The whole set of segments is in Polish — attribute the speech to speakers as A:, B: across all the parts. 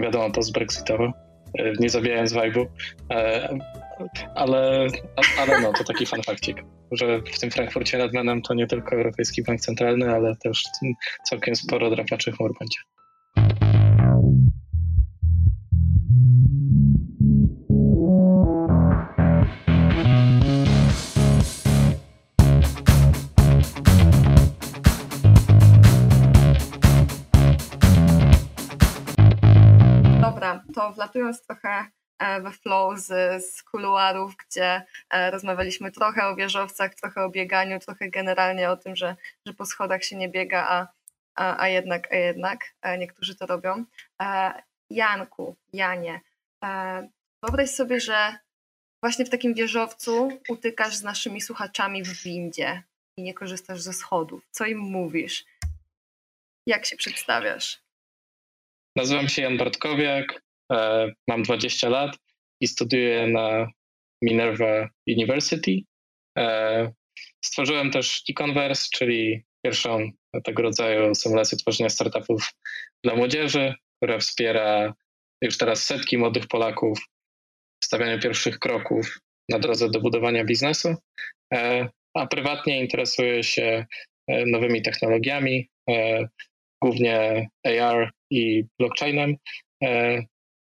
A: wiadomo, post-brexitowo, nie zabijając vibe'u, ale, ale no, to taki fun że w tym Frankfurcie nad Menem to nie tylko Europejski Bank Centralny, ale też całkiem sporo drapaczy chmur będzie.
B: To wlatując trochę e, we flow z, z kuluarów, gdzie e, rozmawialiśmy trochę o wieżowcach, trochę o bieganiu, trochę generalnie o tym, że, że po schodach się nie biega, a, a, a jednak, a jednak e, niektórzy to robią. Janku, Janie, wyobraź sobie, że właśnie w takim wieżowcu utykasz z naszymi słuchaczami w windzie i nie korzystasz ze schodów. Co im mówisz? Jak się przedstawiasz?
A: Nazywam się Jan Bartkowiak, mam 20 lat i studiuję na Minerva University. E, stworzyłem też e-converse, czyli pierwszą tego rodzaju symulację tworzenia startupów dla młodzieży, która wspiera już teraz setki młodych Polaków w stawianiu pierwszych kroków na drodze do budowania biznesu. E, a prywatnie interesuję się nowymi technologiami, głównie AR i blockchainem,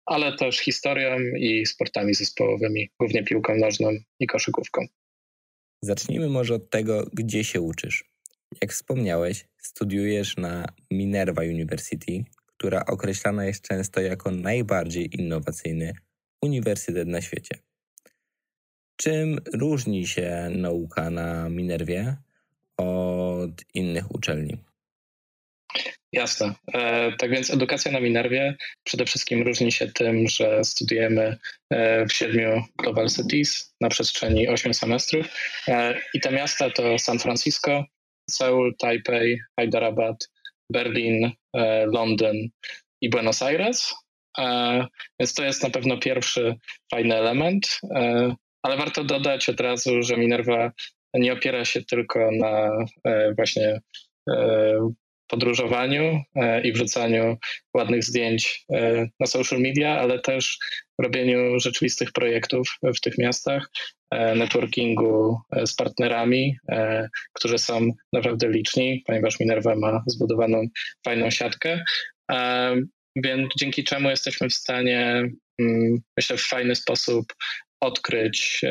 A: ale też historią i sportami zespołowymi, głównie piłką nożną i koszykówką.
C: Zacznijmy może od tego, gdzie się uczysz. Jak wspomniałeś, studiujesz na Minerva University, która określana jest często jako najbardziej innowacyjny uniwersytet na świecie. Czym różni się nauka na Minerwie od innych uczelni?
A: Jasne. E, tak więc edukacja na Minerwie przede wszystkim różni się tym, że studiujemy e, w siedmiu Global Cities na przestrzeni ośmiu semestrów. E, I te miasta to San Francisco, Seoul, Taipei, Hyderabad, Berlin, Londyn i Buenos Aires. Więc to jest na pewno pierwszy fajny element, ale warto dodać od razu, że Minerva nie opiera się tylko na właśnie podróżowaniu e, i wrzucaniu ładnych zdjęć e, na social media, ale też robieniu rzeczywistych projektów w tych miastach, e, networkingu z partnerami, którzy są naprawdę liczni, ponieważ Minerva ma zbudowaną fajną siatkę. Więc dzięki czemu jesteśmy w stanie, mm, myślę, w fajny sposób odkryć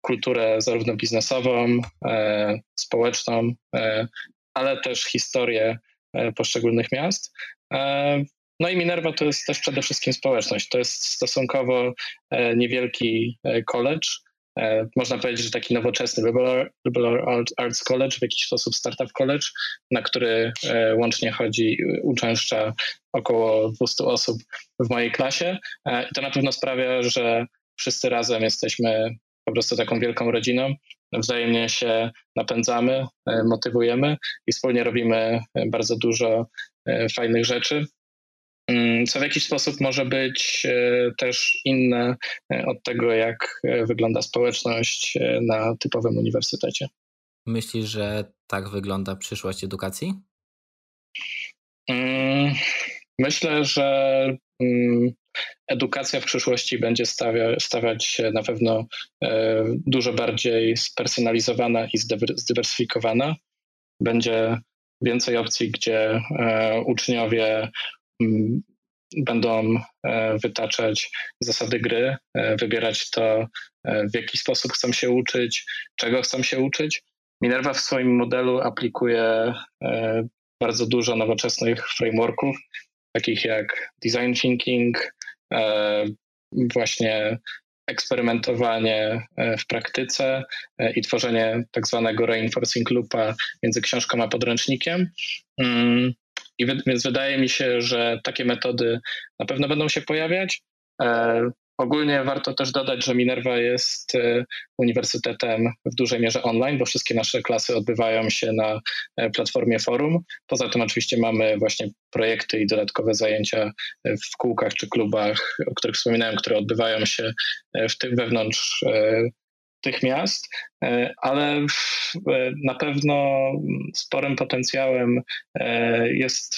A: kulturę zarówno biznesową, społeczną, ale też historię e, poszczególnych miast. E, no i Minerva to jest też przede wszystkim społeczność. To jest stosunkowo e, niewielki college. Można powiedzieć, że taki nowoczesny Liberal Arts College, w jakiś sposób startup college, na który łącznie chodzi, uczęszcza około 200 osób w mojej klasie. I to na pewno sprawia, że wszyscy razem jesteśmy po prostu taką wielką rodziną. Wzajemnie się napędzamy, e, motywujemy i wspólnie robimy e, bardzo dużo e, fajnych rzeczy. Mm, co w jakiś sposób może być też inne od tego, jak wygląda społeczność na typowym uniwersytecie.
C: Myślisz, że tak wygląda przyszłość edukacji?
A: Mm, myślę, że edukacja w przyszłości będzie stawia, stawać się na pewno e, dużo bardziej spersonalizowana i zdywersyfikowana. Będzie więcej opcji, gdzie e, uczniowie m, będą e, wytaczać zasady gry, wybierać to, w jaki sposób chcą się uczyć, czego chcą się uczyć. Minerva w swoim modelu aplikuje bardzo dużo nowoczesnych frameworków, takich jak design thinking, e, właśnie eksperymentowanie e, w praktyce e, i tworzenie tak zwanego reinforcing loopa między książką a podręcznikiem. Mm, I więc wydaje mi się, że takie metody na pewno będą się pojawiać. Ogólnie warto też dodać, że Minerva jest y, uniwersytetem w dużej mierze online, bo wszystkie nasze klasy odbywają się na e, platformie forum. Poza tym oczywiście mamy właśnie projekty i dodatkowe zajęcia e, w kółkach czy klubach, o których wspominałem, które odbywają się e, w tym wewnątrz tych miast, ale na pewno sporym potencjałem jest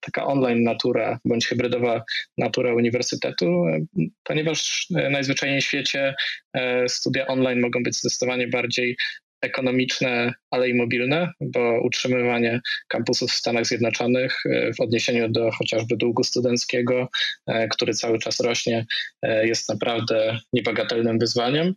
A: taka online natura bądź hybrydowa natura uniwersytetu, ponieważ najzwyczajniej w świecie studia online mogą być zdecydowanie bardziej ekonomiczne, ale i mobilne, bo utrzymywanie kampusów w Stanach Zjednoczonych e, w odniesieniu do chociażby długu studenckiego, e, który cały czas rośnie, e, jest naprawdę niebagatelnym wyzwaniem.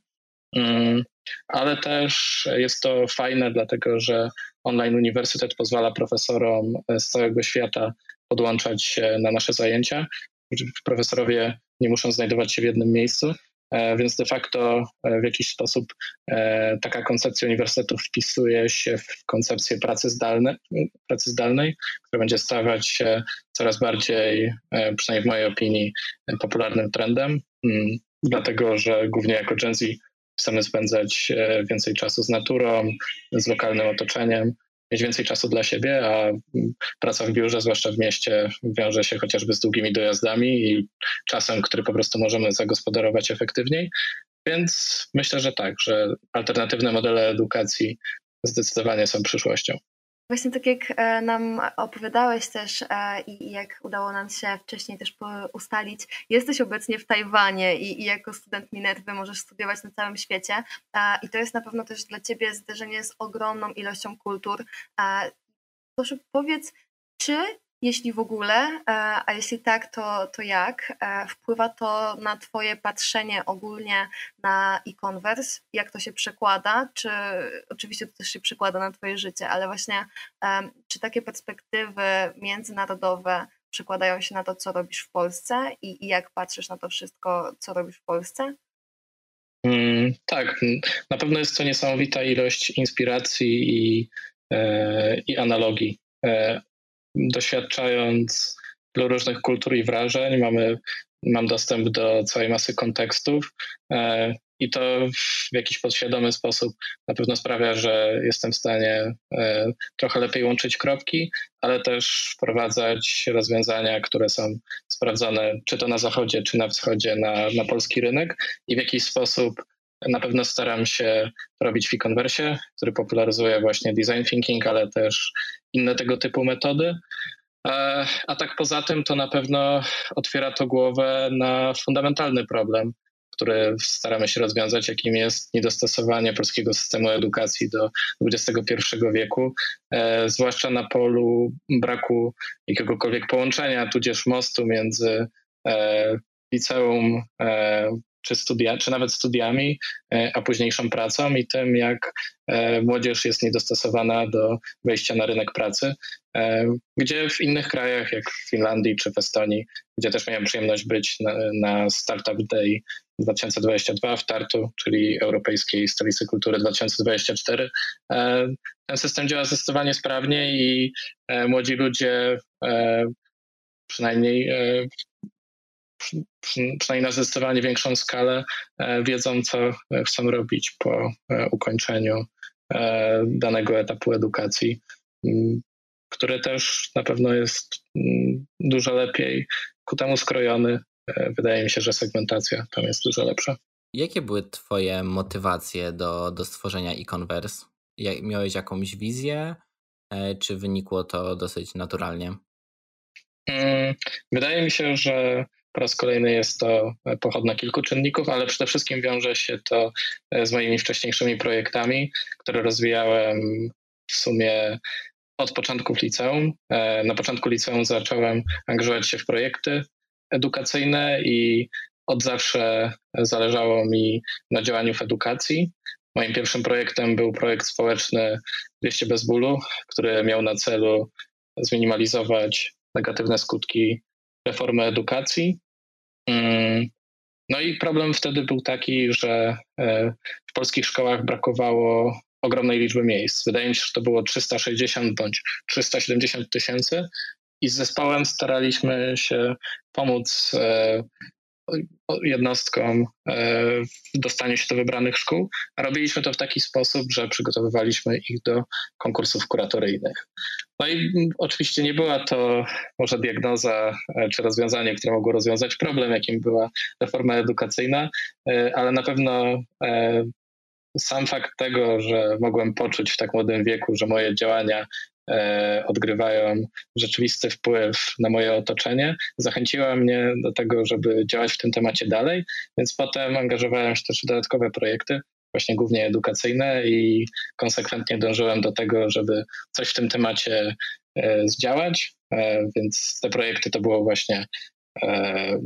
A: Mm, ale też jest to fajne, dlatego że online uniwersytet pozwala profesorom z całego świata podłączać się na nasze zajęcia. Profesorowie nie muszą znajdować się w jednym miejscu, E, więc de facto e, w jakiś sposób e, taka koncepcja uniwersytetu wpisuje się w koncepcję pracy, zdalne, pracy zdalnej, która będzie stawać się coraz bardziej, przynajmniej w mojej opinii, popularnym trendem, mm, dlatego że głównie jako Gen Z chcemy spędzać więcej czasu z naturą, z lokalnym otoczeniem, mieć więcej czasu dla siebie, a praca w biurze, zwłaszcza w mieście, wiąże się chociażby z długimi dojazdami i czasem, który po prostu możemy zagospodarować efektywniej. Więc myślę, że tak, że alternatywne modele edukacji zdecydowanie są przyszłością.
B: Właśnie tak jak e, nam opowiadałeś też e, i jak udało nam się wcześniej też ustalić, jesteś obecnie w Tajwanie i, jako student Minerwy możesz studiować na całym świecie i to jest na pewno też dla Ciebie zderzenie z ogromną ilością kultur. Proszę powiedz, czy jeśli w ogóle, e, a jeśli tak, to, to jak? E, wpływa to na Twoje patrzenie ogólnie na e-commerce? Jak to się przekłada? Czy oczywiście to też się przekłada na Twoje życie, ale właśnie czy takie perspektywy międzynarodowe przekładają się na to, co robisz w Polsce i, i jak patrzysz na to wszystko, co robisz w Polsce?
A: Mm, tak, na pewno jest to niesamowita ilość inspiracji i, e, i analogii doświadczając wielu różnych kultur i wrażeń, mamy, mam dostęp do całej masy kontekstów e, i to w jakiś podświadomy sposób na pewno sprawia, że jestem w stanie e, trochę lepiej łączyć kropki, ale też wprowadzać rozwiązania, które są sprawdzone czy to na zachodzie, czy na wschodzie na, na polski rynek i w jakiś sposób na pewno staram się robić w e-conversie, który popularyzuje właśnie design thinking, ale też inne tego typu metody. E, a tak poza tym, to na pewno otwiera to głowę na fundamentalny problem, który staramy się rozwiązać, jakim jest niedostosowanie polskiego systemu edukacji do XXI wieku, e, zwłaszcza na polu braku jakiegokolwiek połączenia, tudzież mostu między e, liceum, czy, studia, czy nawet studiami, e, a późniejszą pracą i tym, jak e, młodzież jest niedostosowana do wejścia na rynek pracy, e, gdzie w innych krajach, jak w Finlandii czy w Estonii, gdzie też miałem przyjemność być na, na Startup Day 2022 w Tartu, czyli Europejskiej Stolicy Kultury 2024. Ten system działa zdecydowanie sprawnie i młodzi ludzie przynajmniej przynajmniej na zdecydowanie większą skalę e, wiedzą, co chcą robić po e, ukończeniu e, danego etapu edukacji, który też na pewno jest dużo lepiej ku temu skrojony. Wydaje mi się, że segmentacja tam jest dużo lepsza.
C: Jakie były Twoje motywacje do, do stworzenia e-converse? Miałeś jakąś wizję, czy wynikło to dosyć naturalnie?
A: Mm, wydaje mi się, że po raz kolejny jest to pochodna kilku czynników, ale przede wszystkim wiąże się to e, z moimi wcześniejszymi projektami, które rozwijałem w sumie od początków liceum. E, na początku liceum zacząłem angażować się w projekty edukacyjne i od zawsze zależało mi na działaniu w edukacji. Moim pierwszym projektem był projekt społeczny 200 bez bólu, który miał na celu zminimalizować negatywne skutki reformy edukacji. Mm, no i problem wtedy był taki, że e, w polskich szkołach brakowało ogromnej liczby miejsc. Wydaje mi się, że to było 360 bądź 370 tysięcy i z zespołem staraliśmy się pomóc e, jednostkom e, w dostaniu się do wybranych szkół, robiliśmy to w taki sposób, że przygotowywaliśmy ich do konkursów kuratoryjnych. No i oczywiście nie była to może diagnoza e, czy rozwiązanie, które mogło rozwiązać problem, jakim była reforma edukacyjna, e, ale na pewno sam fakt tego, że mogłem poczuć w tak młodym wieku, że moje działania odgrywają rzeczywisty wpływ na moje otoczenie, zachęciła mnie do tego, żeby działać w tym temacie dalej, więc potem angażowałem się też w dodatkowe projekty, właśnie głównie edukacyjne i konsekwentnie dążyłem do tego, żeby coś w tym temacie e, zdziałać, e, więc te projekty to było właśnie e,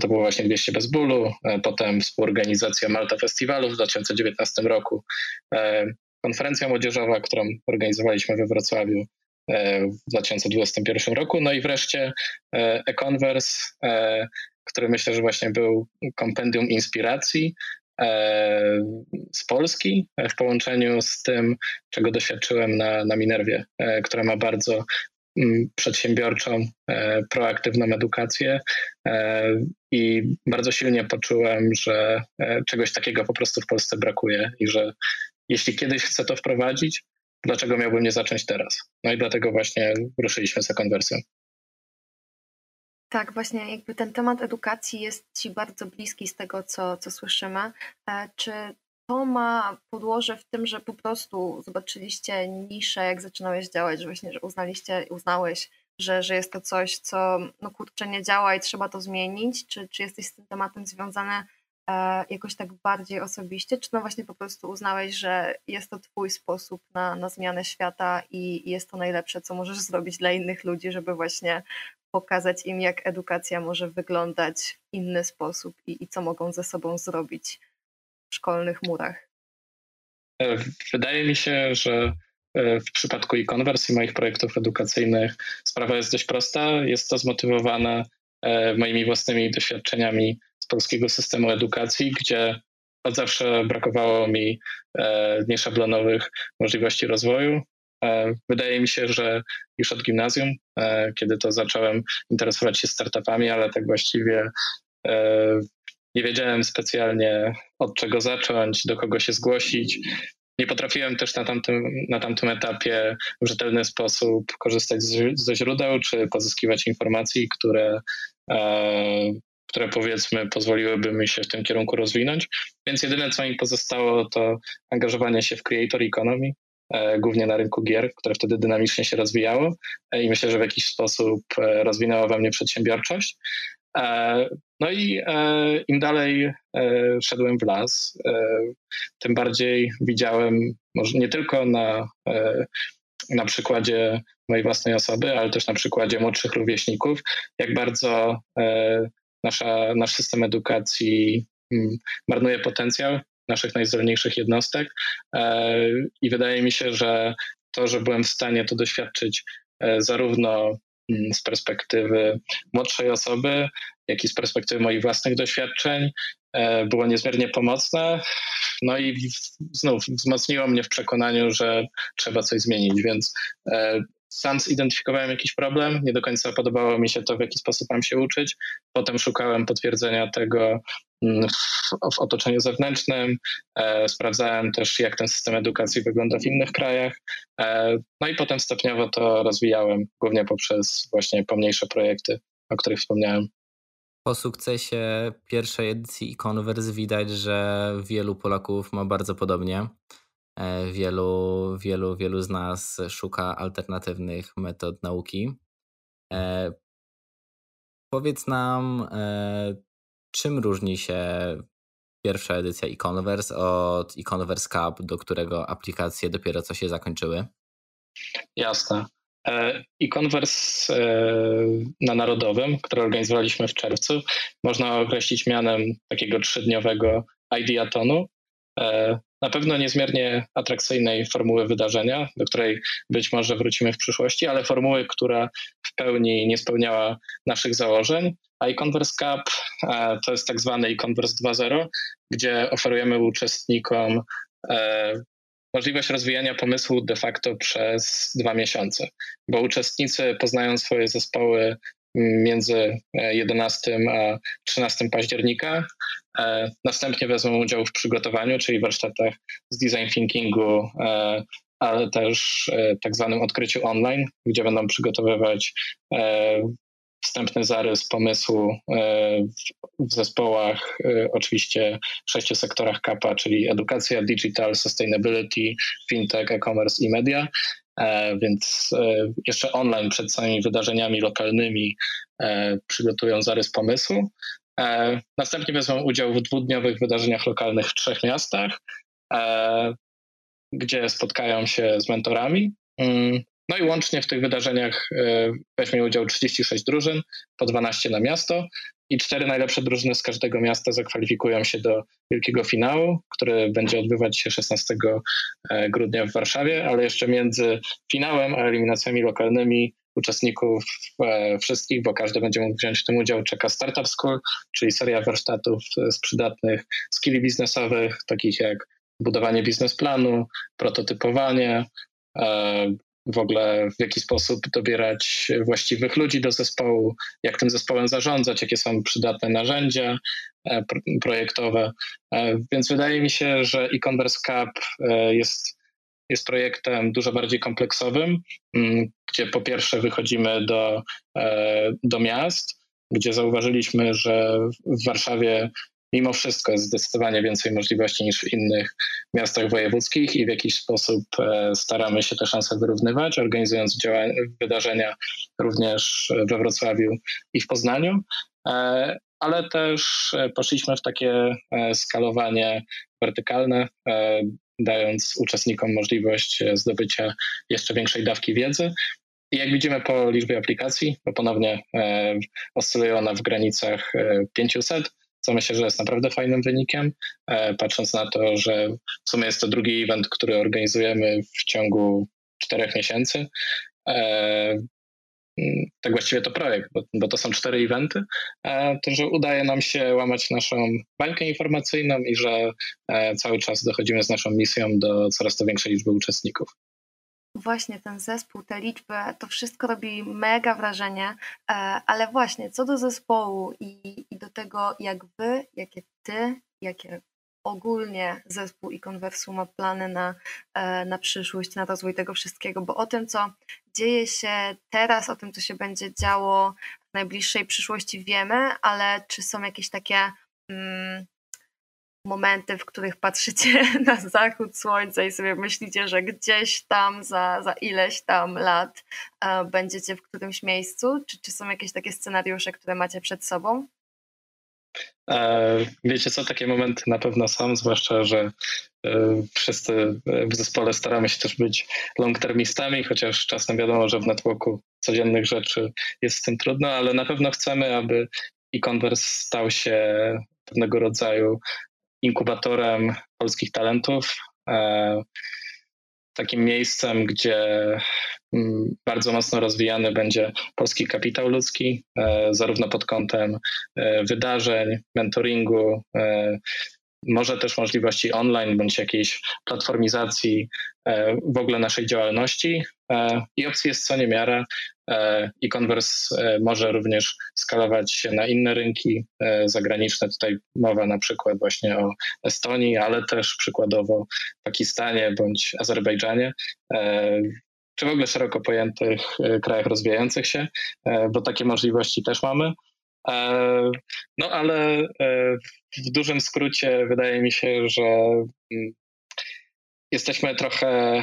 A: to było właśnie 200 bez bólu, potem współorganizacja Malta Festiwalu w 2019 roku, konferencja młodzieżowa, którą organizowaliśmy we Wrocławiu w 2021 roku, no i wreszcie e-converse, który myślę, że właśnie był kompendium inspiracji, E, z Polski w połączeniu z tym, czego doświadczyłem na, na Minerwie, e, która ma bardzo mm, przedsiębiorczą, e, proaktywną edukację i bardzo silnie poczułem, że czegoś takiego po prostu w Polsce brakuje i że jeśli kiedyś chcę to wprowadzić, dlaczego miałbym nie zacząć teraz? No i dlatego właśnie ruszyliśmy za konwersją.
B: Tak, właśnie jakby ten temat edukacji jest Ci bardzo bliski z tego, co, co słyszymy. E, czy to ma podłoże w tym, że po prostu zobaczyliście niszę, jak zaczynałeś działać, że właśnie że uznaliście, uznałeś, że, że jest to coś, co no kurczę nie działa i trzeba to zmienić? Czy, czy jesteś z tym tematem związany jakoś tak bardziej osobiście? Czy no właśnie po prostu uznałeś, że jest to Twój sposób na, na zmianę świata i jest to najlepsze, co możesz zrobić dla innych ludzi, żeby właśnie pokazać im, jak edukacja może wyglądać w inny sposób i, i co mogą ze sobą zrobić w szkolnych murach?
A: E, wydaje mi się, że e, w przypadku e-converse i moich projektów edukacyjnych sprawa jest dość prosta. Jest to zmotywowane e, moimi własnymi doświadczeniami z polskiego systemu edukacji, gdzie od zawsze brakowało mi nieszablonowych możliwości rozwoju. E, wydaje mi się, że już od gimnazjum, e, kiedy to zacząłem interesować się startupami, ale tak właściwie e, nie wiedziałem specjalnie od czego zacząć, do kogo się zgłosić. Nie potrafiłem też na tamtym, na tamtym etapie w rzetelny sposób korzystać z, ze źródeł czy pozyskiwać informacji, które, które powiedzmy pozwoliłyby mi się w tym kierunku rozwinąć. Więc jedyne co mi pozostało to angażowanie się w creator economy, E, głównie na rynku gier, które wtedy dynamicznie się rozwijało e, i myślę, że w jakiś sposób e, rozwinęła we mnie przedsiębiorczość. No i im dalej szedłem w las, tym bardziej widziałem, może nie tylko na, na przykładzie mojej własnej osoby, ale też na przykładzie młodszych rówieśników, jak bardzo nasza, nasz system edukacji mm, marnuje potencjał naszych najzdolniejszych jednostek e, i wydaje mi się, że to, że byłem w stanie to doświadczyć e, zarówno mm, z perspektywy młodszej osoby, jak i z perspektywy moich własnych doświadczeń, e, było niezmiernie pomocne. No i znów wzmocniło mnie w przekonaniu, że trzeba coś zmienić, więc sam zidentyfikowałem jakiś problem, nie do końca podobało mi się to, w jaki sposób mam się uczyć. Potem szukałem potwierdzenia tego mm, w, w otoczeniu zewnętrznym, e, sprawdzałem też, jak ten system edukacji wygląda w innych krajach. E, no i potem stopniowo to rozwijałem, głównie poprzez właśnie pomniejsze projekty, o których wspomniałem.
C: Po sukcesie pierwszej edycji e-Converse widać, że wielu Polaków ma bardzo podobnie. E, wielu, wielu, wielu z nas szuka alternatywnych metod nauki. E, powiedz nam, e, czym różni się pierwsza edycja e-Converse od e-Converse Cup, do którego aplikacje dopiero co się zakończyły?
A: Jasne. E-Converse na Narodowym, który organizowaliśmy w czerwcu, można określić mianem takiego trzydniowego Ideatonu na pewno niezmiernie atrakcyjnej formuły wydarzenia, do której być może wrócimy w przyszłości, ale formuły, która w pełni nie spełniała naszych założeń. A e-Converse Cup e, to jest tak zwany e-Converse 2.0, gdzie oferujemy uczestnikom e, możliwość rozwijania pomysłu de facto przez dwa miesiące, bo uczestnicy poznają swoje zespoły między 11 e, a 13 października. E, następnie wezmą udział w przygotowaniu, czyli warsztatach z design thinkingu, e, ale też tak zwanym odkryciu online, gdzie będą przygotowywać wstępny zarys pomysłu w zespołach, oczywiście w sześciu sektorach KAPA, czyli edukacja, digital, sustainability, fintech, e-commerce i media. Więc jeszcze online przed samymi wydarzeniami lokalnymi przygotują zarys pomysłu. Następnie wezmą udział w dwudniowych wydarzeniach lokalnych w trzech miastach gdzie spotkają się z mentorami. Mm, no i łącznie w tych wydarzeniach e, weźmie udział 36 drużyn, po 12 na miasto i cztery najlepsze drużyny z każdego miasta zakwalifikują się do wielkiego finału, który będzie odbywać się 16 e, grudnia w Warszawie, ale jeszcze między finałem a eliminacjami lokalnymi uczestników e, wszystkich, bo każdy będzie mógł wziąć w tym udział, czeka Startup School, czyli seria warsztatów z przydatnych skilli biznesowych, takich jak budowanie biznesplanu, prototypowanie, e, w ogóle w jaki sposób dobierać właściwych ludzi do zespołu, jak tym zespołem zarządzać, jakie są przydatne narzędzia e, projektowe. E, więc wydaje mi się, że e-commerce Cup jest, jest projektem dużo bardziej kompleksowym, mm, gdzie po pierwsze wychodzimy do, do miast, gdzie zauważyliśmy, że w Warszawie mimo wszystko jest zdecydowanie więcej możliwości niż w innych miastach wojewódzkich i w jakiś sposób e, staramy się te szanse wyrównywać, organizując wydarzenia również we Wrocławiu i w Poznaniu. E, ale też e, poszliśmy w takie skalowanie wertykalne, dając uczestnikom możliwość zdobycia jeszcze większej dawki wiedzy. I jak widzimy po liczbie aplikacji, to ponownie oscyluje ona w granicach 500, co myślę, że jest naprawdę fajnym wynikiem, e, patrząc na to, że w sumie jest to drugi event, który organizujemy w ciągu czterech miesięcy. E, tak właściwie to projekt, bo, bo, to są cztery eventy, e, to że udaje nam się łamać naszą bańkę informacyjną i że cały czas dochodzimy z naszą misją do coraz to większej liczby uczestników.
B: Właśnie ten zespół, te liczby, to wszystko robi mega wrażenie, e, ale właśnie co do zespołu i, i do tego, jak wy, jakie ty, jakie ogólnie zespół i konwersu ma plany na, e, na przyszłość, na rozwój tego wszystkiego, bo o tym, co dzieje się teraz, o tym, co się będzie działo w najbliższej przyszłości wiemy, ale czy są jakieś takie mm, momenty, w których patrzycie na zachód słońca i sobie myślicie, że gdzieś tam za, za ileś tam lat e, będziecie w którymś miejscu? Czy, czy są jakieś takie scenariusze, które macie przed sobą?
A: E, wiecie co, takie momenty na pewno są, zwłaszcza, że e, wszyscy w zespole staramy się też być long-termistami, chociaż czasem wiadomo, że w networku codziennych rzeczy jest z tym trudno, ale na pewno chcemy, aby e-commerce stał się pewnego rodzaju inkubatorem polskich talentów, e, takim miejscem, gdzie mm, bardzo mocno rozwijany będzie polski kapitał ludzki, e, zarówno pod kątem e, wydarzeń, mentoringu, może też możliwości online bądź jakiejś platformizacji w ogóle naszej działalności. I opcji jest co niemiara. E, e-commerce e, może również skalować się na inne rynki e, zagraniczne. Tutaj mowa na przykład właśnie o Estonii, ale też przykładowo Pakistanie bądź Azerbejdżanie czy w ogóle szeroko pojętych krajach rozwijających się, bo takie możliwości też mamy. No ale w dużym skrócie wydaje mi się, że mm, jesteśmy trochę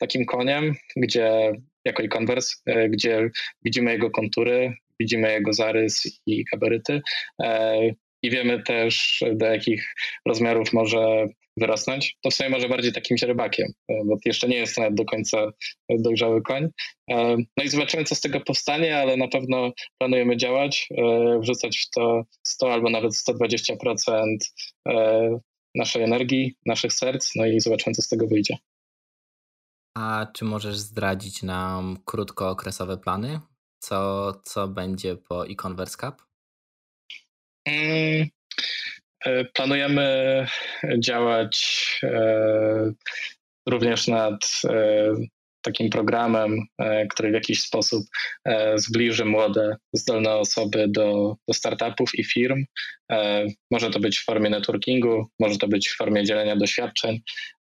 A: takim koniem, gdzie jako e-commerce, e, gdzie widzimy jego kontury, widzimy jego zarys i gabaryty. E, i wiemy też do jakich rozmiarów może wyrosnąć, to w sumie może bardziej takim źrebakiem, e, bo jeszcze nie jest nawet do końca dojrzały koń. No i zobaczymy, co z tego powstanie, ale na pewno planujemy działać, wrzucać w to 100 albo nawet 120% naszej energii, naszych serc, no i zobaczymy, co z tego wyjdzie.
C: A czy możesz zdradzić nam krótkookresowe plany? Co, co będzie po e-Converse Cup?
A: Mm, e, planujemy działać e, również nad e, takim programem, który w jakiś sposób zbliży młode, zdolne osoby do, do startupów i firm. Może to być w formie networkingu, może to być w formie dzielenia doświadczeń,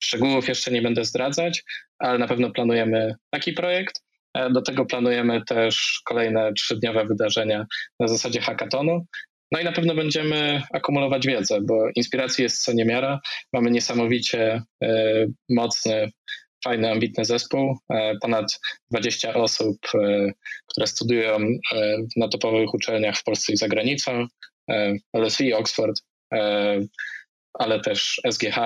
A: Szczegółów jeszcze nie będę zdradzać, ale na pewno planujemy taki projekt. Do tego planujemy też kolejne trzydniowe wydarzenia na zasadzie hackathonu. No i na pewno będziemy akumulować wiedzę, bo inspiracji jest co niemiara. Mamy niesamowicie mocny fajny, ambitny zespół. Ponad 20 osób, które studiują na topowych uczelniach w Polsce i za granicą. LSE, Oxford, ale też SGH,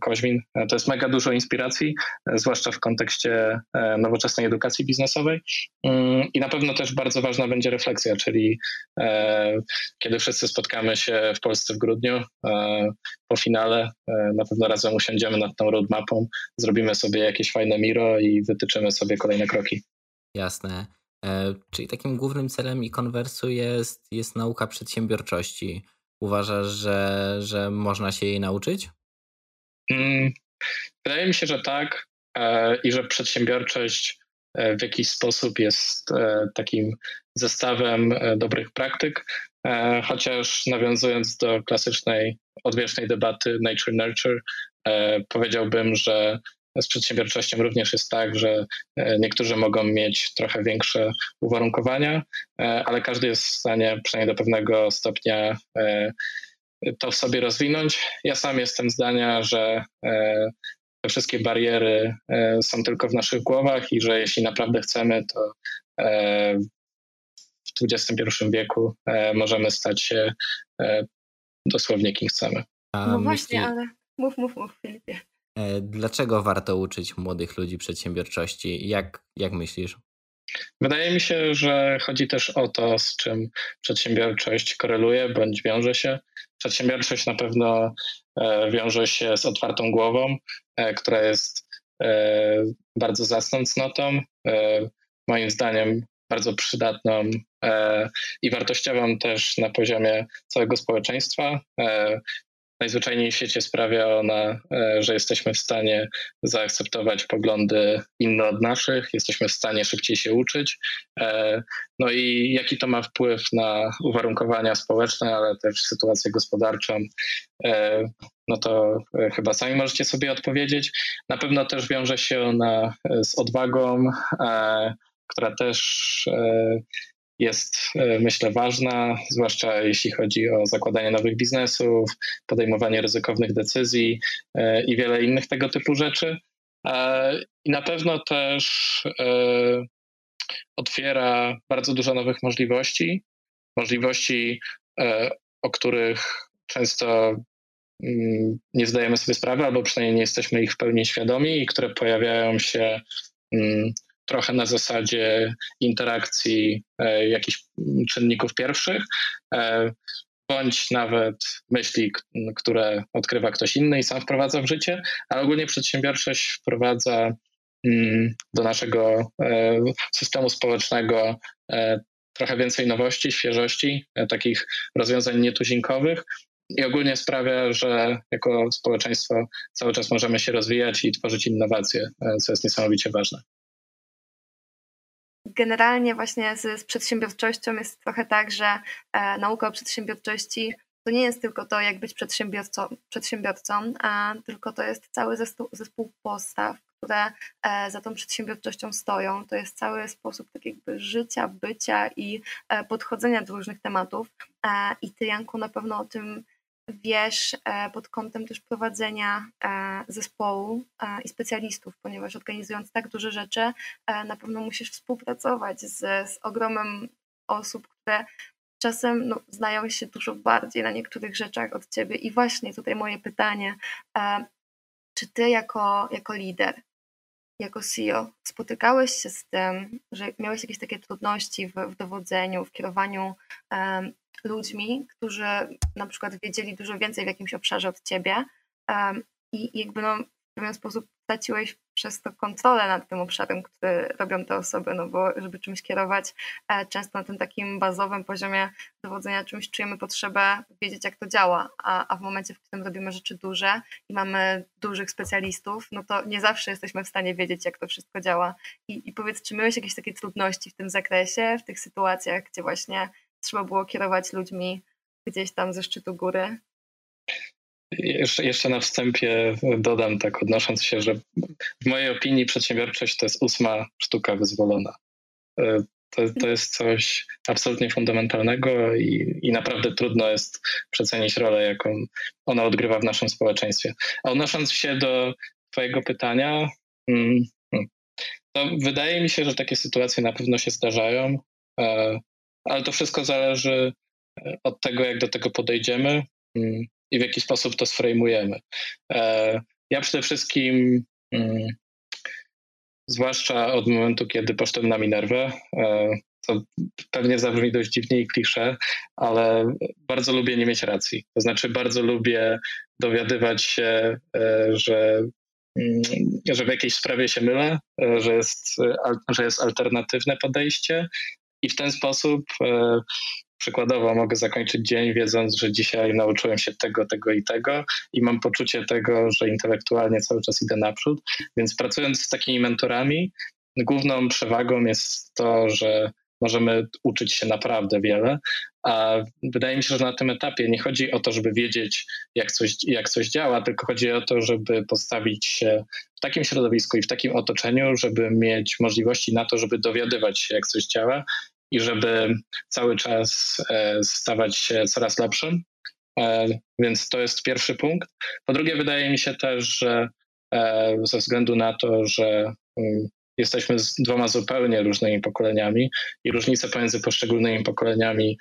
A: Koźmin. To jest mega dużo inspiracji, zwłaszcza w kontekście e, nowoczesnej edukacji biznesowej. Mm, I na pewno też bardzo ważna będzie refleksja, czyli e, kiedy wszyscy spotkamy się w Polsce w grudniu e, po finale, na pewno razem usiądziemy nad tą roadmapą, zrobimy sobie jakieś fajne miro i wytyczymy sobie kolejne kroki.
C: Jasne. Czyli takim głównym celem e-konwersu jest, jest nauka przedsiębiorczości. Uważasz, że, że można się jej nauczyć?
A: Mm, wydaje mi się, że tak e, i że przedsiębiorczość e, w jakiś sposób jest e, takim zestawem dobrych praktyk, chociaż nawiązując do klasycznej, odwiecznej debaty nature-nurture, powiedziałbym, że z przedsiębiorczością również jest tak, że e, niektórzy mogą mieć trochę większe uwarunkowania, e, ale każdy jest w stanie przynajmniej do pewnego stopnia e, to w sobie rozwinąć. Ja sam jestem zdania, że te wszystkie bariery są tylko w naszych głowach i że jeśli naprawdę chcemy, to w XXI wieku możemy stać się dosłownie kim chcemy.
B: No właśnie, ale mów, mów, mów, Filipie.
C: E, dlaczego warto uczyć młodych ludzi przedsiębiorczości? Jak, jak myślisz?
A: Wydaje mi się, że chodzi też o to, z czym przedsiębiorczość koreluje bądź wiąże się. Przedsiębiorczość na pewno e, wiąże się z otwartą głową, e, która jest bardzo zacną cnotą. Moim zdaniem bardzo przydatną i wartościową też na poziomie całego społeczeństwa najzwyczajniej w świecie sprawia ona, e, że jesteśmy w stanie zaakceptować poglądy inne od naszych, jesteśmy w stanie szybciej się uczyć. E, no i jaki to ma wpływ na uwarunkowania społeczne, ale też sytuację gospodarczą, e, no to chyba sami możecie sobie odpowiedzieć. Na pewno też wiąże się ona z odwagą, która też jest, e, myślę, ważna, zwłaszcza jeśli chodzi o zakładanie nowych biznesów, podejmowanie ryzykownych decyzji e, i wiele innych tego typu rzeczy. E, I na pewno też otwiera bardzo dużo nowych możliwości, możliwości, o których często mm, nie zdajemy sobie sprawy, albo przynajmniej nie jesteśmy ich w pełni świadomi i które pojawiają się mm, trochę na zasadzie interakcji e, jakichś czynników pierwszych, e, bądź nawet myśli, które odkrywa ktoś inny i sam wprowadza w życie, ale ogólnie przedsiębiorczość wprowadza mm, do naszego e, systemu społecznego trochę więcej nowości, świeżości, takich rozwiązań nietuzinkowych, i ogólnie sprawia, że jako społeczeństwo cały czas możemy się rozwijać i tworzyć innowacje, co jest niesamowicie ważne
B: generalnie właśnie z, z, przedsiębiorczością jest trochę tak, że e, nauka o przedsiębiorczości to nie jest tylko to, jak być przedsiębiorcą, przedsiębiorcą a tylko to jest cały zespół, zespół postaw, które e, za tą przedsiębiorczością stoją. To jest cały sposób tak jakby życia, bycia i e, podchodzenia do różnych tematów. E, I ty, Janku, na pewno o tym wiesz e, pod kątem też prowadzenia e, zespołu e, i specjalistów, ponieważ organizując tak duże rzeczy, na pewno musisz współpracować z, z ogromem osób, które czasem no, znają się dużo bardziej na niektórych rzeczach od ciebie. I właśnie tutaj moje pytanie, czy ty jako, jako lider, jako CEO spotykałeś się z tym, że miałeś jakieś takie trudności w, w dowodzeniu, w kierowaniu ludźmi, którzy na przykład wiedzieli dużo więcej w jakimś obszarze od ciebie um, i jakby no, w pewien sposób straciłeś przez to kontrolę nad tym obszarem, który robią te osoby, no bo żeby czymś kierować, e, często na tym takim bazowym poziomie dowodzenia czymś czujemy potrzebę wiedzieć, jak to działa, a, a w momencie, w którym robimy rzeczy duże i mamy dużych specjalistów, no to nie zawsze jesteśmy w stanie wiedzieć, jak to wszystko działa. I, i powiedz, czy miałeś jakieś takie trudności w tym zakresie, w tych sytuacjach, gdzie właśnie trzeba było kierować ludźmi gdzieś tam ze szczytu góry.
A: Jeszcze, na wstępie dodam, tak odnosząc się, że w mojej opinii przedsiębiorczość to jest ósma sztuka wyzwolona. to, to jest coś absolutnie fundamentalnego i, i naprawdę trudno jest przecenić rolę, jaką ona odgrywa w naszym społeczeństwie. A odnosząc się do Twojego pytania, mm, mm, to wydaje mi się, że takie sytuacje na pewno się zdarzają, e, ale to wszystko zależy e, od tego, jak do tego podejdziemy mm, i w jaki sposób to sfrejmujemy. E, ja przede wszystkim zwłaszcza od momentu, kiedy poszedłem na Minerwę. E, to pewnie zabrzmi dość dziwnie i klisze, ale bardzo lubię nie mieć racji. To znaczy, bardzo lubię dowiadywać się, że, mm, że w jakiejś sprawie się mylę, że jest, że jest alternatywne podejście i w ten sposób Przykładowo mogę zakończyć dzień wiedząc, że dzisiaj nauczyłem się tego, tego i tego i mam poczucie tego, że intelektualnie cały czas idę naprzód. Więc pracując z takimi mentorami, główną przewagą jest to, że możemy uczyć się naprawdę wiele, a wydaje mi się, że na tym etapie nie chodzi o to, żeby wiedzieć, jak coś, jak coś działa, tylko chodzi o to, żeby postawić się w takim środowisku i w takim otoczeniu, żeby mieć możliwości na to, żeby dowiadywać się, jak coś działa i żeby cały czas e, stawać się coraz lepszym. E, więc to jest pierwszy punkt. Po drugie, wydaje mi się też, że e, ze względu na to, że mm, jesteśmy z dwoma zupełnie różnymi pokoleniami i różnice pomiędzy poszczególnymi pokoleniami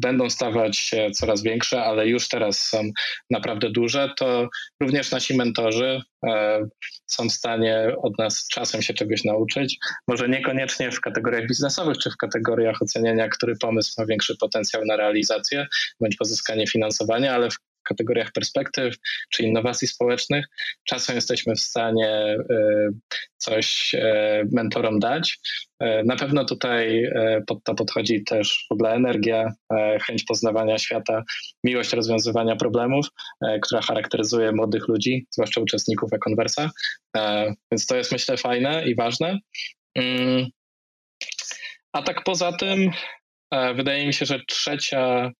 A: będą stawać się coraz większe, ale już teraz są naprawdę duże, to również nasi mentorzy e, są w stanie od nas czasem się czegoś nauczyć. Może niekoniecznie w kategoriach biznesowych czy w kategoriach oceniania, który pomysł ma większy potencjał na realizację bądź pozyskanie finansowania, ale w kategoriach perspektyw czy innowacji społecznych, czasem jesteśmy w stanie e, coś e, mentorom dać. E, na pewno tutaj pod to podchodzi też w ogóle energia, chęć poznawania świata, miłość rozwiązywania problemów, która charakteryzuje młodych ludzi, zwłaszcza uczestników e-conversa. Więc to jest myślę fajne i ważne. Mm. A tak poza tym, wydaje mi się, że trzecia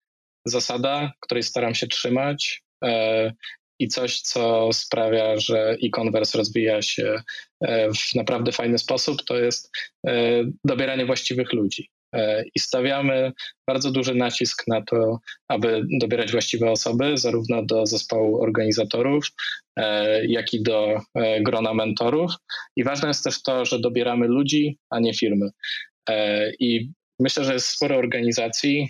A: zasada, której staram się trzymać e, i coś, co sprawia, że e-commerce rozwija się e, w naprawdę fajny sposób, to jest e, dobieranie właściwych ludzi. I stawiamy bardzo duży nacisk na to, aby dobierać właściwe osoby, zarówno do zespołu organizatorów, jak i do grona mentorów. I ważne jest też to, że dobieramy ludzi, a nie firmy. I myślę, że jest sporo organizacji,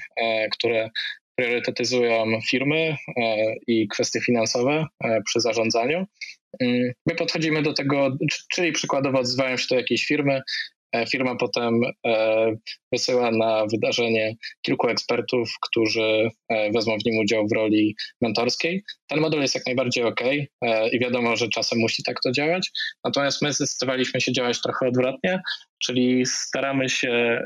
A: które priorytetyzują firmy e, i kwestie finansowe e, przy zarządzaniu. Mm, my podchodzimy do tego, czyli przykładowo odzywają się do jakiejś firmy, e, firma potem wysyła na wydarzenie kilku ekspertów, którzy wezmą w nim udział w roli mentorskiej. Ten model jest jak najbardziej ok i wiadomo, że czasem musi tak to działać. Natomiast my zdecydowaliśmy się działać trochę odwrotnie, czyli staramy się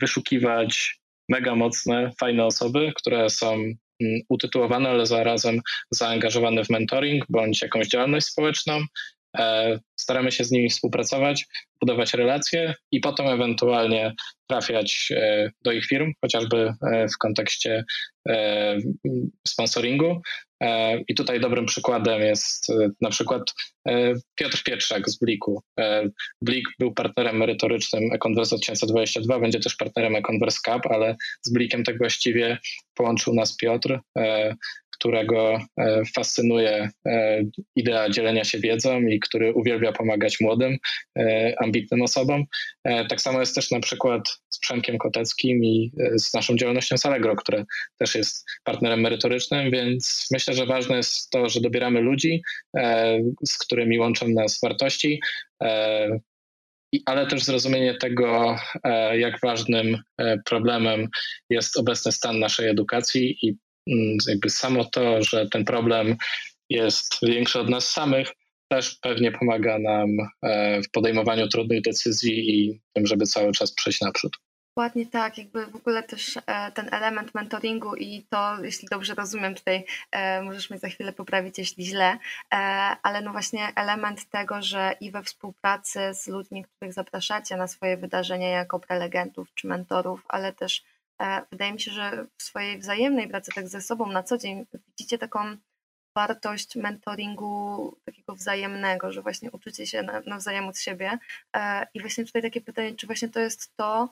A: wyszukiwać mega mocne, fajne osoby, które są mm, utytułowane, ale zarazem zaangażowane w mentoring bądź jakąś działalność społeczną. E, staramy się z nimi współpracować, budować relacje i potem ewentualnie trafiać e, do ich firm, chociażby e, w kontekście sponsoringu. I tutaj dobrym przykładem jest na przykład Piotr Pietrzak z Bliku. Blik był partnerem merytorycznym Econverse 2022, będzie też partnerem Econverse Cup, ale z Blikiem tak właściwie połączył nas Piotr którego e, fascynuje e, idea dzielenia się wiedzą i który uwielbia pomagać młodym, e, ambitnym osobom. Tak samo jest też na przykład z Przemkiem Koteckim i z naszą działalnością Salegro, które też jest partnerem merytorycznym, więc myślę, że ważne jest to, że dobieramy ludzi, z którymi łączą nas wartości, ale też zrozumienie tego, jak ważnym problemem jest obecny stan naszej edukacji i jakby samo to, że ten problem jest większy od nas samych, też pewnie pomaga nam e, w podejmowaniu trudnych decyzji i tym, żeby cały czas przejść naprzód.
B: Dokładnie tak, jakby w ogóle też e, ten element mentoringu i to, jeśli dobrze rozumiem, tutaj e, możesz mnie za chwilę poprawić, jeśli źle, ale no właśnie element tego, że i we współpracy z ludźmi, których zapraszacie na swoje wydarzenia jako prelegentów czy mentorów, ale też wydaje mi się, że w swojej wzajemnej pracy tak ze sobą na co dzień widzicie taką wartość mentoringu takiego wzajemnego, że właśnie uczycie się nawzajem od siebie. E, I właśnie tutaj takie pytanie, czy właśnie to jest to,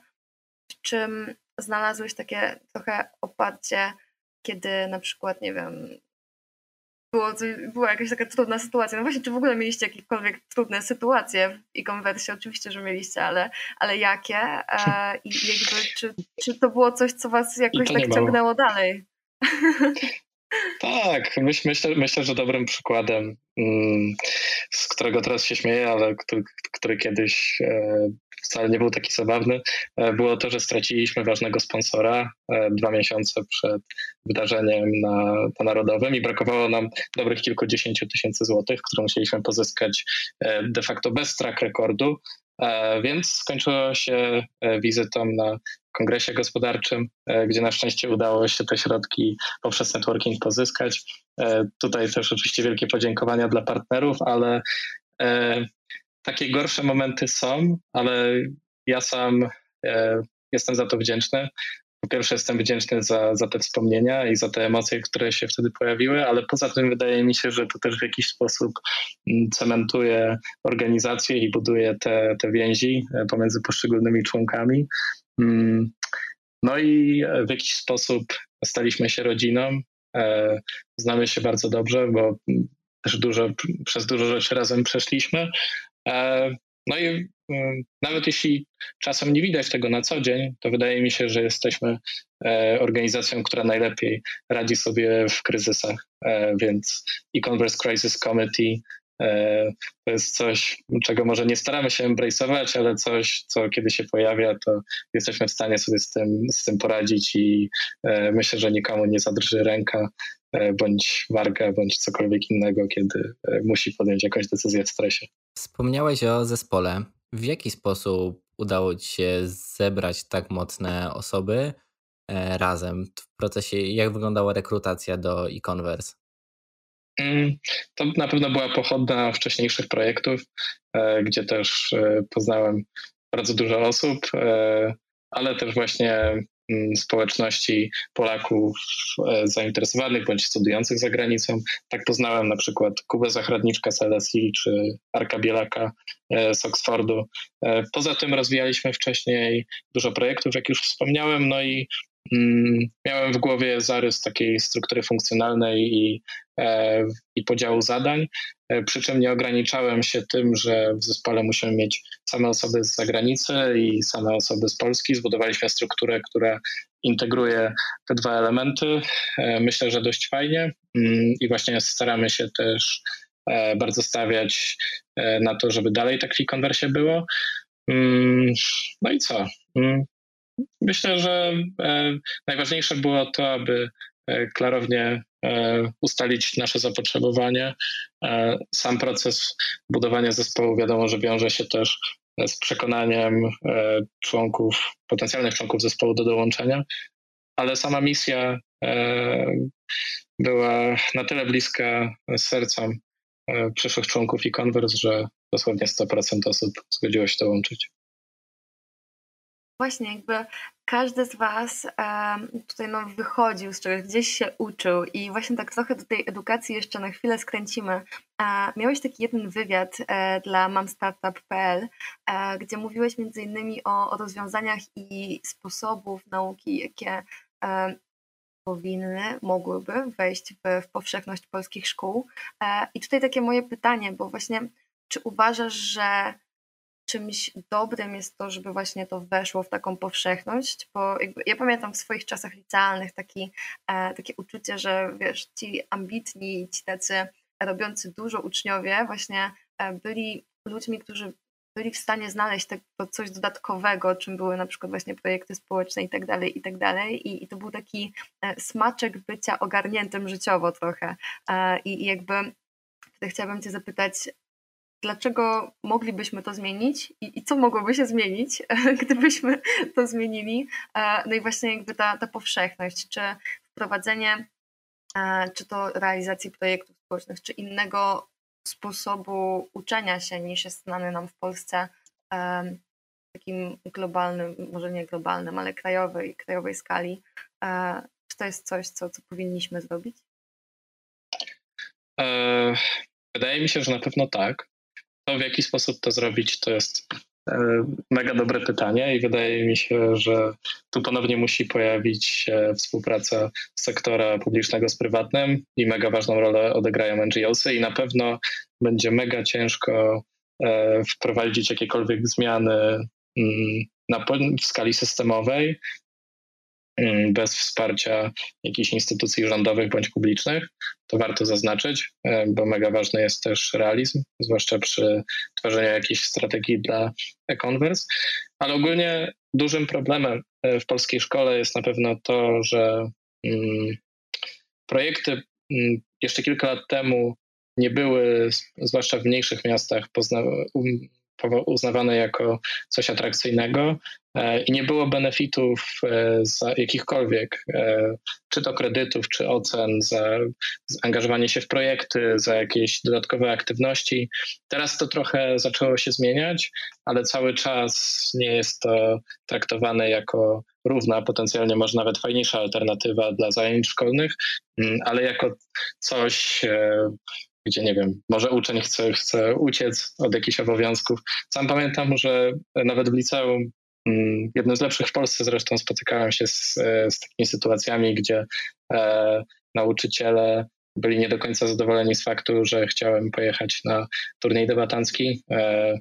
B: w czym znalazłeś takie trochę oparcie, kiedy na przykład, nie wiem, było, była jakaś taka trudna sytuacja. No właśnie, czy w ogóle mieliście jakiekolwiek trudne sytuacje w e-conversie? Oczywiście, że mieliście, ale, ale jakie? E, I jakby, czy, czy to było coś, co was jakoś tak ciągnęło dalej?
A: Tak, myśl, myślę, myślę, że dobrym przykładem, mm, z którego teraz się śmieję, ale który, który kiedyś e, wcale nie był taki zabawny, e, było to, że straciliśmy ważnego sponsora e, dwa miesiące przed wydarzeniem na, na Narodowym i brakowało nam dobrych kilkudziesięciu tysięcy złotych, które musieliśmy pozyskać de facto bez track rekordu, więc skończyło się wizytą na kongresie gospodarczym, e, gdzie na szczęście udało się te środki poprzez networking pozyskać. E, tutaj też oczywiście wielkie podziękowania dla partnerów, ale e, takie gorsze momenty są, ale ja sam jestem za to wdzięczny. Po pierwsze, jestem wdzięczny za, za te wspomnienia i za te emocje, które się wtedy pojawiły, ale poza tym wydaje mi się, że to też w jakiś sposób mm, cementuje organizację i buduje te, te więzi pomiędzy poszczególnymi członkami. Mm, no i w jakiś sposób staliśmy się rodziną. E, znamy się bardzo dobrze, bo też dużo, przez dużo rzeczy razem przeszliśmy. E, no i mm, nawet jeśli czasem nie widać tego na co dzień, to wydaje mi się, że jesteśmy e, organizacją, która najlepiej radzi sobie w kryzysach. Więc e-Converse Crisis Committee to jest coś, czego może nie staramy się embrace'ować, ale coś, co kiedy się pojawia, to jesteśmy w stanie sobie z tym, z tym poradzić i e, myślę, że nikomu nie zadrży ręka e, bądź warga, bądź cokolwiek innego, kiedy musi podjąć jakąś decyzję w stresie.
C: Wspomniałeś o zespole. W jaki sposób udało Ci się zebrać tak mocne osoby razem w procesie? Jak wyglądała rekrutacja do e-Converse?
A: Mm, to na pewno była pochodna wcześniejszych projektów, e, gdzie też e, poznałem bardzo dużo osób, e, ale też właśnie mm, społeczności Polaków zainteresowanych bądź studiujących za granicą. Tak poznałem na przykład Kubę Zachradniczka z LSI czy Arka Bielaka z Oxfordu. Poza tym rozwijaliśmy wcześniej dużo projektów, jak już wspomniałem, no i miałem w głowie zarys takiej struktury funkcjonalnej i, e, i podziału zadań, e, przy czym nie ograniczałem się tym, że w zespole musimy mieć same osoby z zagranicy i same osoby z Polski. Zbudowaliśmy strukturę, która integruje te dwa elementy. E, myślę, że dość fajnie mm, i właśnie staramy się też bardzo stawiać na to, żeby dalej tak w konwersie było. Mm, no i co? Myślę, że e, najważniejsze było to, aby e, klarownie e, ustalić nasze zapotrzebowanie. Sam proces budowania zespołu wiadomo, że wiąże się też z przekonaniem członków, potencjalnych członków zespołu do dołączenia, ale sama misja była na tyle bliska sercom przyszłych członków i Converse, że dosłownie 100% osób zgodziło się dołączyć.
B: Właśnie, jakby każdy z Was tutaj no, wychodził z czegoś, gdzieś się uczył i właśnie tak trochę do tej edukacji jeszcze na chwilę skręcimy. Miałeś taki jeden wywiad e, dla mamstartup.pl, e, gdzie mówiłeś między innymi o, o rozwiązaniach i sposobów nauki, jakie powinny, mogłyby wejść w, w powszechność polskich szkół. E, I tutaj takie moje pytanie, bo właśnie czy uważasz, że czymś dobrym jest to, żeby właśnie to weszło w taką powszechność, bo ja pamiętam w swoich czasach licealnych taki, e, takie uczucie, że wiesz, ci ambitni, ci tacy robiący dużo uczniowie właśnie e, byli ludźmi, którzy byli w stanie znaleźć te, to coś dodatkowego, czym były na przykład właśnie projekty społeczne i tak dalej, i tak dalej. I, i to był taki e, smaczek bycia ogarniętym życiowo trochę. E, I, I jakby chciałabym Cię zapytać, dlaczego moglibyśmy to zmienić i, i, co mogłoby się zmienić, gdybyśmy to zmienili. E, no i właśnie jakby ta, ta powszechność, czy wprowadzenie, e, czy to realizacji projektów społecznych, czy innego sposobu uczenia się niż jest znany nam w Polsce e, takim globalnym, może nie globalnym, ale krajowej, krajowej skali. Czy to jest coś, co, co powinniśmy zrobić?
A: Wydaje mi się, że na pewno tak. To w jaki sposób to zrobić, to jest E, mega dobre pytanie i wydaje mi się, że tu ponownie musi pojawić się współpraca sektora publicznego z prywatnym i mega ważną rolę odegrają NGOsy i na pewno będzie mega ciężko e, wprowadzić jakiekolwiek zmiany mm, w skali systemowej, bez wsparcia jakichś instytucji rządowych bądź publicznych. To warto zaznaczyć, e, bo mega ważny jest też realizm, zwłaszcza przy tworzeniu jakiejś strategii dla e-converse. Ale ogólnie dużym problemem e, w polskiej szkole jest na pewno to, że mm, projekty mm, jeszcze kilka lat temu nie były, zwłaszcza w mniejszych miastach, uznawane jako coś atrakcyjnego e, i nie było benefitów e, za jakichkolwiek, e, czy to kredytów, czy ocen, za zaangażowanie się w projekty, za jakieś dodatkowe aktywności. Teraz to trochę zaczęło się zmieniać, ale cały czas nie jest to traktowane jako równa, potencjalnie może nawet fajniejsza alternatywa dla zajęć szkolnych, mm, ale jako coś gdzie nie wiem, może uczeń chce, chce uciec od jakichś obowiązków. Sam pamiętam, że nawet w liceum, mm, jednym z lepszych w Polsce zresztą, spotykałem się z, z takimi sytuacjami, gdzie e, nauczyciele byli nie do końca zadowoleni z faktu, że chciałem pojechać na turniej debatancki e,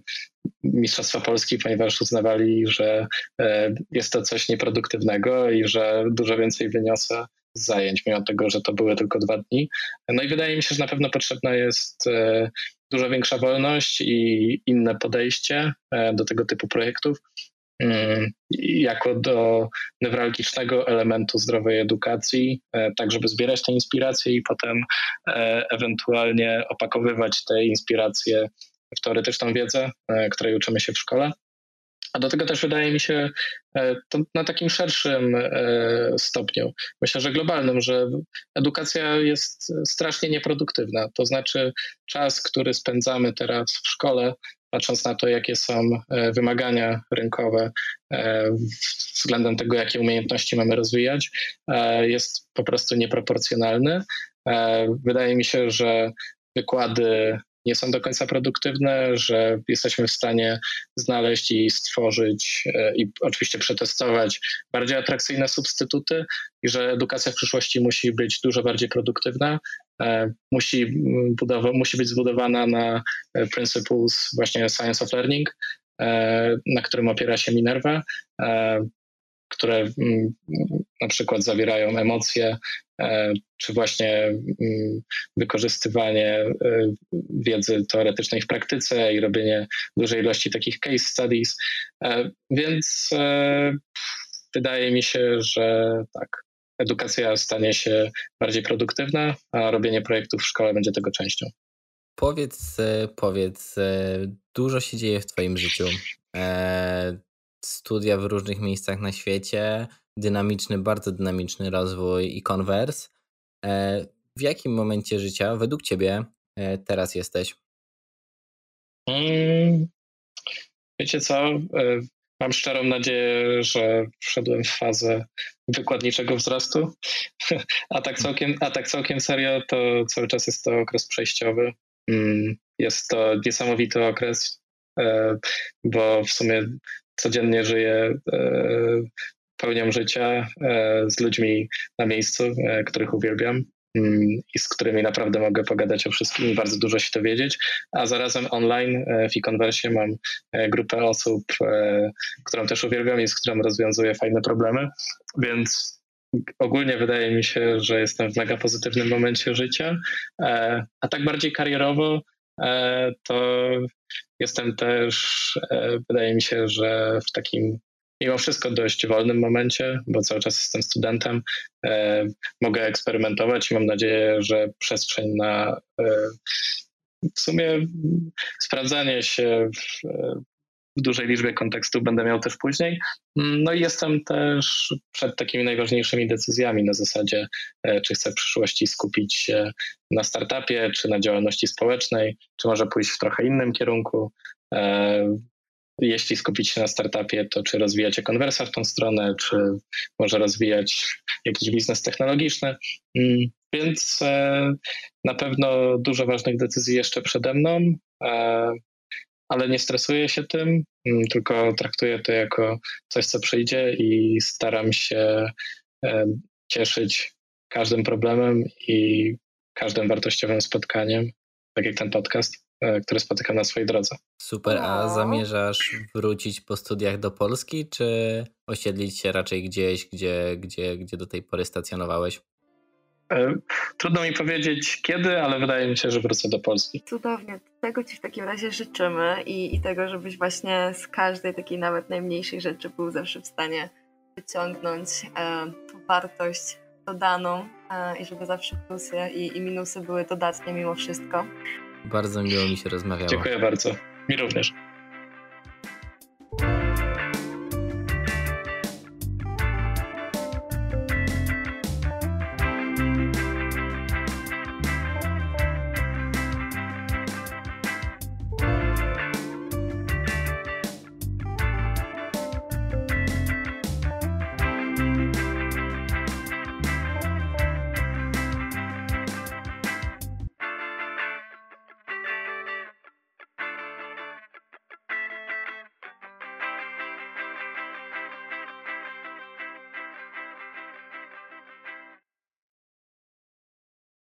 A: Mistrzostwa Polski, ponieważ uznawali, że e, jest to coś nieproduktywnego i że dużo więcej wyniosę zajęć, mimo tego, że to były tylko dwa dni. No i wydaje mi się, że na pewno potrzebna jest e, dużo większa wolność i inne podejście e, do tego typu projektów mm, jako do newralgicznego elementu zdrowej edukacji, e, tak żeby zbierać te inspiracje i potem ewentualnie opakowywać te inspiracje w teoretyczną wiedzę, której uczymy się w szkole. A do tego też wydaje mi się e, to na takim szerszym e, stopniu, myślę, że globalnym, że edukacja jest strasznie nieprodukywna. To znaczy czas, który spędzamy teraz w szkole, patrząc na to, jakie są e, wymagania rynkowe względem tego, jakie umiejętności mamy rozwijać, jest po prostu nieproporcjonalny. Wydaje mi się, że wykłady nie są do końca produktywne, że jesteśmy w stanie znaleźć i stworzyć e, i oczywiście przetestować bardziej atrakcyjne substytuty i że edukacja w przyszłości musi być dużo bardziej produktywna, e, musi, budowa, musi być zbudowana na e, principles właśnie science of learning, na którym opiera się Minerva, które na przykład zawierają emocje, E, czy właśnie mm, wykorzystywanie e, wiedzy teoretycznej w praktyce i robienie dużej ilości takich case studies. E, więc wydaje mi się, że tak, edukacja stanie się bardziej produktywna, a robienie projektów w szkole będzie tego częścią.
C: Powiedz, powiedz, dużo się dzieje w Twoim życiu. Studia w różnych miejscach na świecie, dynamiczny, bardzo dynamiczny rozwój i konwers. E, w jakim momencie życia według Ciebie e, teraz jesteś?
A: Hmm, wiecie co? E, mam szczerą nadzieję, że wszedłem w fazę wykładniczego wzrostu, a tak całkiem, a tak całkiem serio, to cały czas jest to okres przejściowy. Hmm, jest to niesamowity okres, bo w sumie codziennie żyję pełnią życia e, z ludźmi na miejscu, e, których uwielbiam mm, i z którymi naprawdę mogę pogadać o wszystkim i bardzo dużo się dowiedzieć, a zarazem online e, w e-conversie mam grupę osób, którą też uwielbiam i z którą rozwiązuję fajne problemy, więc ogólnie wydaje mi się, że jestem w mega pozytywnym momencie życia, a tak bardziej karierowo to jestem też, wydaje mi się, że w takim mimo wszystko dość wolnym momencie, bo cały czas jestem studentem. E, mogę eksperymentować i mam nadzieję, że przestrzeń na e, w sumie sprawdzanie się w, dużej liczbie kontekstów będę miał też później. No i jestem też przed takimi najważniejszymi decyzjami na zasadzie, e, czy chcę w przyszłości skupić się na startupie, czy na działalności społecznej, czy może pójść w trochę innym kierunku. jeśli skupić się na startupie, to czy rozwijacie konwersa w tą stronę, czy może rozwijać jakiś biznes technologiczny. Mm, więc e, na pewno dużo ważnych decyzji jeszcze przede mną, e, ale nie stresuję się tym, mm, tylko traktuję to jako coś, co przyjdzie i staram się e, cieszyć każdym problemem i każdym wartościowym spotkaniem, tak jak ten podcast, który spotykam na swojej drodze.
C: Super, a zamierzasz wrócić po studiach do Polski, czy osiedlić się raczej gdzieś, gdzie, gdzie, gdzie do tej pory stacjonowałeś?
A: E, trudno mi powiedzieć kiedy, ale wydaje mi się, że wrócę do Polski.
B: Cudownie. Tego Ci w takim razie życzymy i, i tego, żebyś właśnie z każdej takiej nawet najmniejszej rzeczy był zawsze w stanie wyciągnąć e, wartość dodaną e, i żeby zawsze plusy i, i minusy były dodatnie mimo wszystko.
C: Bardzo miło mi się rozmawiało.
A: Dziękuję bardzo. Mi również.